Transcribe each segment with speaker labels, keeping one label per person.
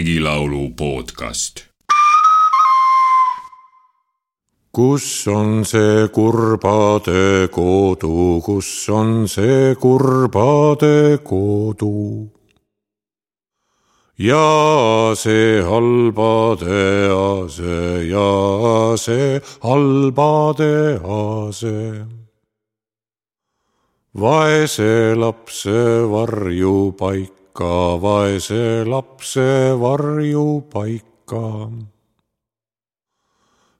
Speaker 1: Regilaulu podcast.
Speaker 2: kus on see kurbade kodu, kus on see kurbade kodu? ja see halbade ase ja see halbade ase. vaese lapse varjupaika, vaese lapse varjupaika.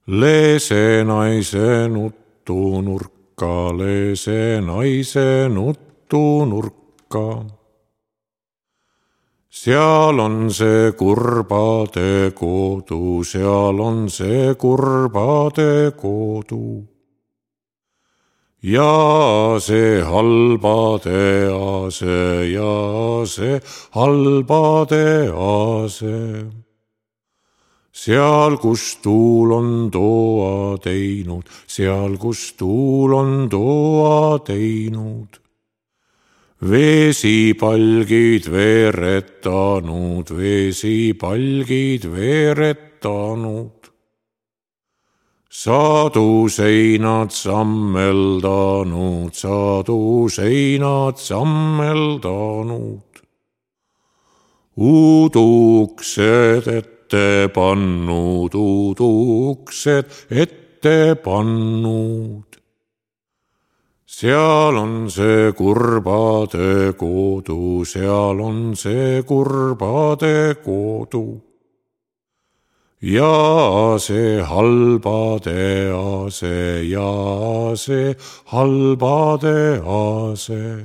Speaker 2: leese naise nutunurka, leese naise nutunurka seal on see kurbade kodu, seal on see kurbade kodu. Ja see halbade ase ja see halbade ase. seal, kus tuul on toa teinud, seal, kus tuul on toa teinud vesipalgid veeretanud, vesipalgid veeretanud. Saduseinad sammeldanud, saduseinad sammeldanud. uuduksed ette pannud, uuduksed ette pannud seal on see kurbade kodu, seal on see kurbade kodu. Ja see halbade ase ja see halbade ase.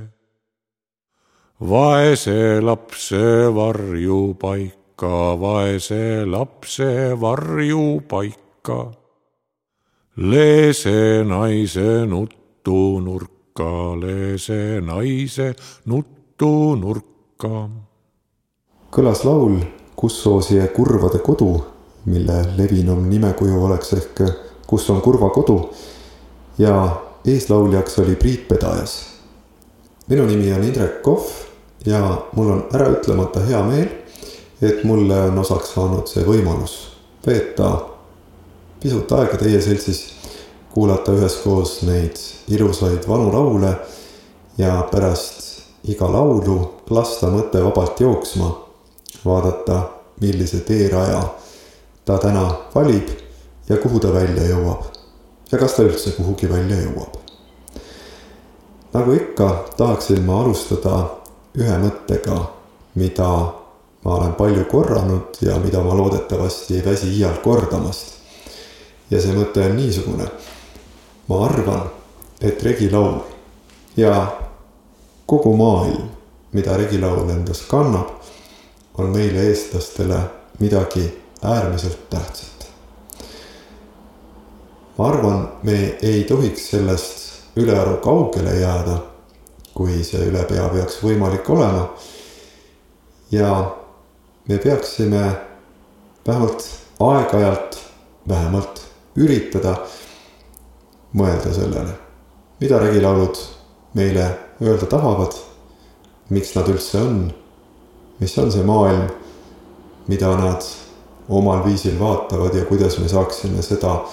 Speaker 2: vaese lapse varjupaika, vaese lapse varjupaika. leese naise nutunurka, leese naise nutunurka.
Speaker 3: kõlas laul Kus soosie kurvade kodu, mille levinum nimekuju oleks ehk Kus on kurva kodu ja eeslauljaks oli Priit Pedajas. minu nimi on Indrek Kohv ja mul on äraütlemata hea meel, et mulle on osaks saanud see võimalus veeta pisut aega teie seltsis kuulata üheskoos neid ilusaid vanu laule ja pärast iga laulu lasta mõte vabalt jooksma, vaadata, millise teeraja ta täna valib ja kuhu ta välja jõuab. ja kas ta üldse kuhugi välja jõuab. nagu ikka, tahaksin ma alustada ühe mõttega, mida ma olen palju korranud ja mida ma loodetavasti ei väsi iial kordamast. ja see mõte on niisugune ma arvan, et regilaul ja kogu maailm, mida regilaul endas kannab, on meile, eestlastele midagi äärmiselt tähtsat. ma arvan, me ei tohiks sellest ülearu kaugele jääda, kui see ülepea peaks võimalik olema. ja me peaksime vähemalt aeg-ajalt, vähemalt üritada mõelda sellele, mida regilaulud meile öelda tahavad, miks nad üldse on, mis on see maailm, mida nad omal viisil vaatavad ja kuidas me saaksime seda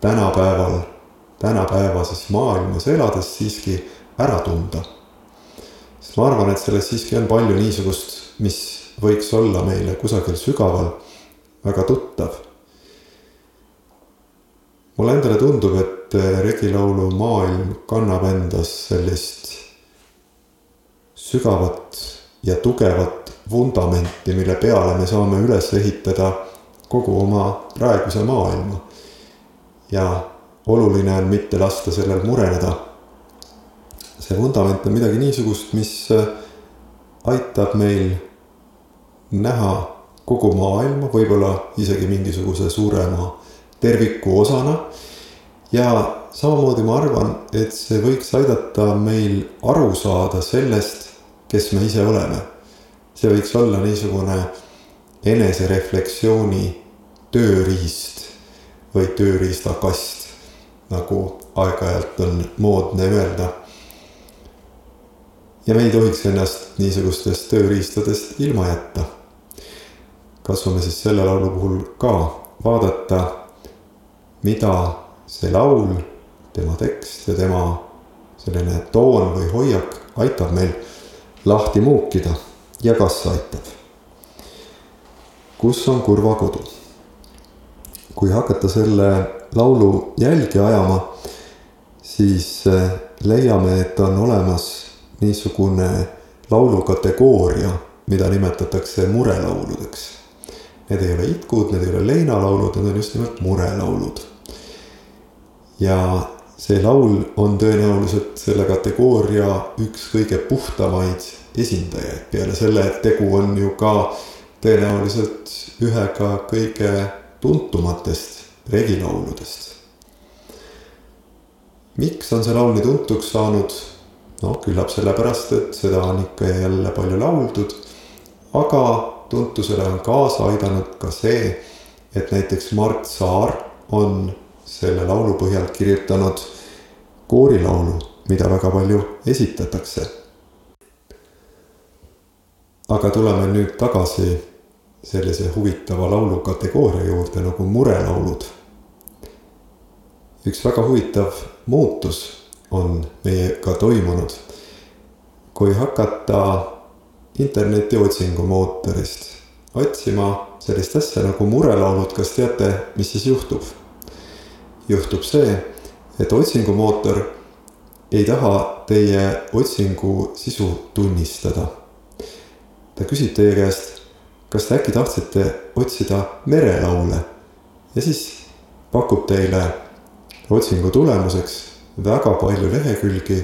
Speaker 3: tänapäeval, tänapäevases maailmas elades siiski ära tunda. sest ma arvan, et selles siiski on palju niisugust, mis võiks olla meile kusagil sügaval väga tuttav mulle endale tundub, et regilaulu maailm kannab endas sellist sügavat ja tugevat vundamenti, mille peale me saame üles ehitada kogu oma praeguse maailma. ja oluline on mitte lasta sellel mureneda. see vundament on midagi niisugust, mis äh, aitab meil näha kogu maailma, võib-olla isegi mingisuguse suurema terviku osana. ja samamoodi ma arvan, et see võiks aidata meil aru saada sellest, kes me ise oleme. see võiks olla niisugune enesereflektsiooni tööriist või tööriistakast, nagu aeg-ajalt on moodne öelda. ja me ei tohiks ennast niisugustest tööriistadest ilma jätta. katsume siis selle laulu puhul ka vaadata, mida see laul, tema tekst ja tema selline toon või hoiak aitab meil lahti muukida ja kas aitab. kus on kurva kodu? Kui hakata selle laulu jälgi ajama, siis eh, leiame, et on olemas niisugune laulukategooria, mida nimetatakse murelauludeks. Need ei ole itkud, need ei ole leinalaulud, need on just nimelt murelaulud. ja see laul on tõenäoliselt selle kategooria üks kõige puhtamaid esindajaid, peale selle, et tegu on ju ka tõenäoliselt ühega kõige tuntumatest regilauludest miks on see laul nii tuntuks saanud? noh, küllap sellepärast, et seda on ikka ja jälle palju lauldud. aga tuntusele on kaasa aidanud ka see, et näiteks Mart Saar on selle laulu põhjal kirjutanud koorilaulu, mida väga palju esitatakse. aga tuleme nüüd tagasi sellise huvitava laulu kategooria juurde nagu murelaulud üks väga huvitav muutus on meiega toimunud. kui hakata interneti otsingumootorist otsima sellist asja nagu murelaulud, kas teate, mis siis juhtub? juhtub see, et otsingumootor ei taha teie otsingu sisu tunnistada. ta küsib teie käest, kas te äkki tahtsite otsida merelaule ja siis pakub teile otsingu tulemuseks väga palju lehekülgi,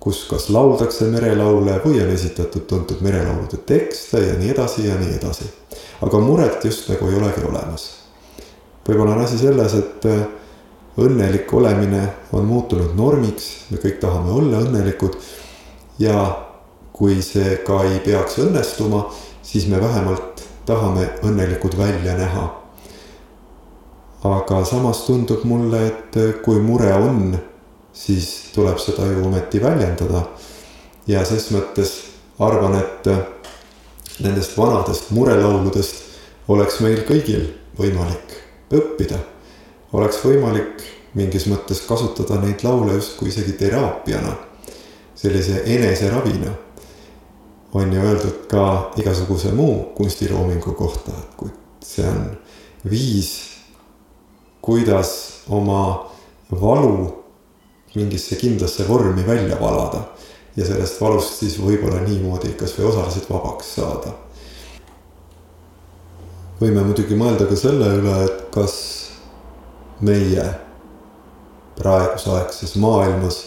Speaker 3: kus kas lauldakse merelaule või on esitatud tuntud merelaulude tekste ja nii edasi ja nii edasi. aga muret just nagu ei olegi olemas. võib-olla on asi selles, et äh, õnnelik olemine on muutunud normiks, me kõik tahame olla õnnelikud. ja kui see ka ei peaks õnnestuma, siis me vähemalt tahame õnnelikud välja näha aga samas tundub mulle, et kui mure on, siis tuleb seda ju ometi väljendada. ja ses mõttes arvan, et nendest vanadest murelauludest oleks meil kõigil võimalik õppida. oleks võimalik mingis mõttes kasutada neid laule justkui isegi teraapiana, sellise eneseravina. On ju öeldud ka igasuguse muu kunstiloomingu kohta, et kui see on viis kuidas oma valu mingisse kindlasse vormi välja valada. ja sellest valust siis võib-olla niimoodi kasvõi osaliselt vabaks saada. võime muidugi mõelda ka selle üle, et kas meie praegusaegses maailmas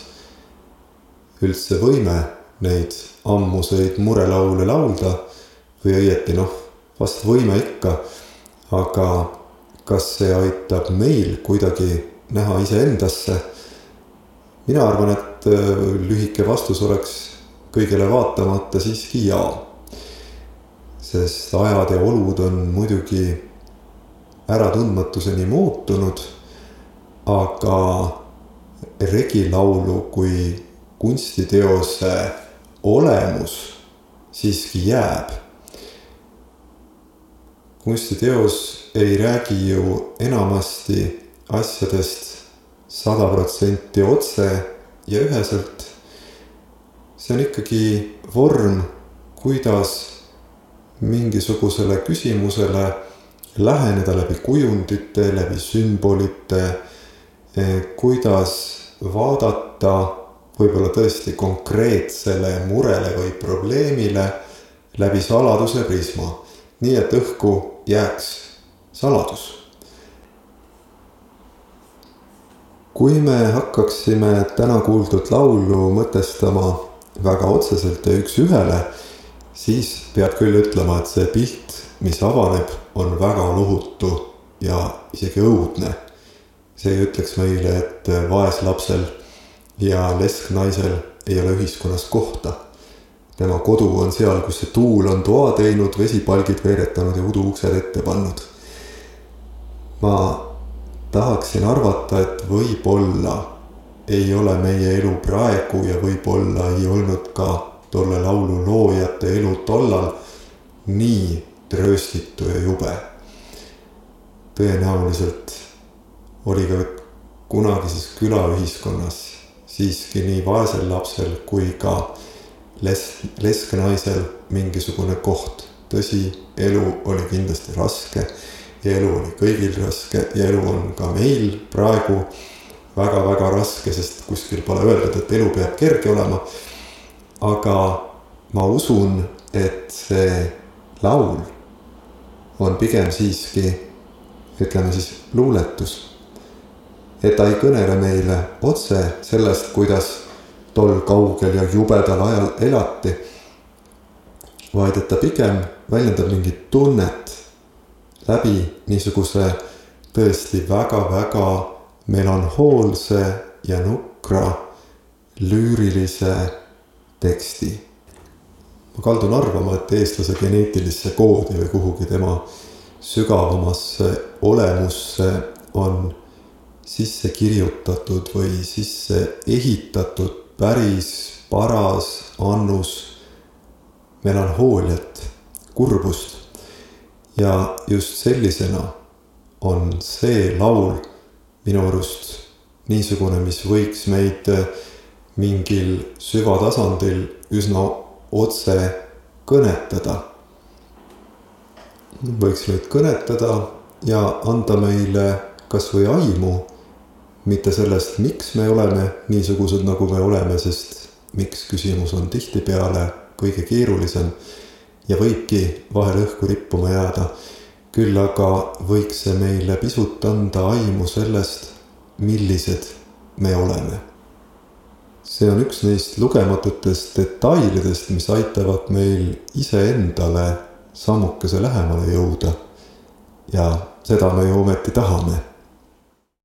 Speaker 3: üldse võime neid ammuseid murelaule laulda või õieti noh, vast võime ikka, aga kas see aitab meil kuidagi näha iseendasse? mina arvan, et äh, lühike vastus oleks kõigele vaatamata siiski jaa. sest ajad ja olud on muidugi äratundmatuseni muutunud, aga regilaulu kui kunstiteose olemus siiski jääb. kunstiteos ei räägi ju enamasti asjadest sada protsenti otse ja üheselt. see on ikkagi vorm, kuidas mingisugusele küsimusele läheneda läbi kujundite, läbi sümbolite, eh, kuidas vaadata võib-olla tõesti konkreetsele murele või probleemile läbi saladuse prisma. nii et õhku jääks saladus. kui me hakkaksime täna kuuldud laulu mõtestama väga otseselt ja üks-ühele, siis peab küll ütlema, et see pilt, mis avaneb, on väga lohutu ja isegi õudne. see ütleks meile, et vaeslapsel ja lesknaisel ei ole ühiskonnas kohta. tema kodu on seal, kus see tuul on toa teinud, vesipalgid veeretanud ja uduuksed ette pannud ma tahaksin arvata, et võib-olla ei ole meie elu praegu ja võib-olla ei olnud ka tolle laulu loojate elu tollal nii trööstitu ja jube. tõenäoliselt oli ka kunagises külaühiskonnas siiski nii vaesel lapsel kui ka les-, lesknaisel mingisugune koht. tõsi, elu oli kindlasti raske ja elu oli kõigil raske ja elu on ka meil praegu väga-väga raske, sest kuskil pole öeldud, et elu peab kerge olema. aga ma usun, et see laul on pigem siiski, ütleme siis luuletus. Et ta ei kõnele meile otse sellest, kuidas tol kaugel ja jubedal ajal elati. vaid et ta pigem väljendab mingit tunnet läbi niisuguse tõesti väga-väga melanhoolse ja nukra lüürilise teksti. ma kaldun arvama, et eestlase geneetilisse koodi või kuhugi tema sügavamasse olemusse on sisse kirjutatud või sisse ehitatud päris paras annus melanhooliat, kurbust. ja just sellisena on see laul minu arust niisugune, mis võiks meid mingil süvatasandil üsna otse kõnetada. võiks meid kõnetada ja anda meile kasvõi aimu mitte sellest, miks me oleme niisugused, nagu me oleme, sest miks küsimus on tihtipeale kõige keerulisem ja võibki vahel õhku rippuma jääda. küll aga võiks see meile pisut anda aimu sellest, millised me oleme. see on üks neist lugematutest detailidest, mis aitavad meil iseendale sammukese lähemale jõuda. ja seda me ju ometi tahame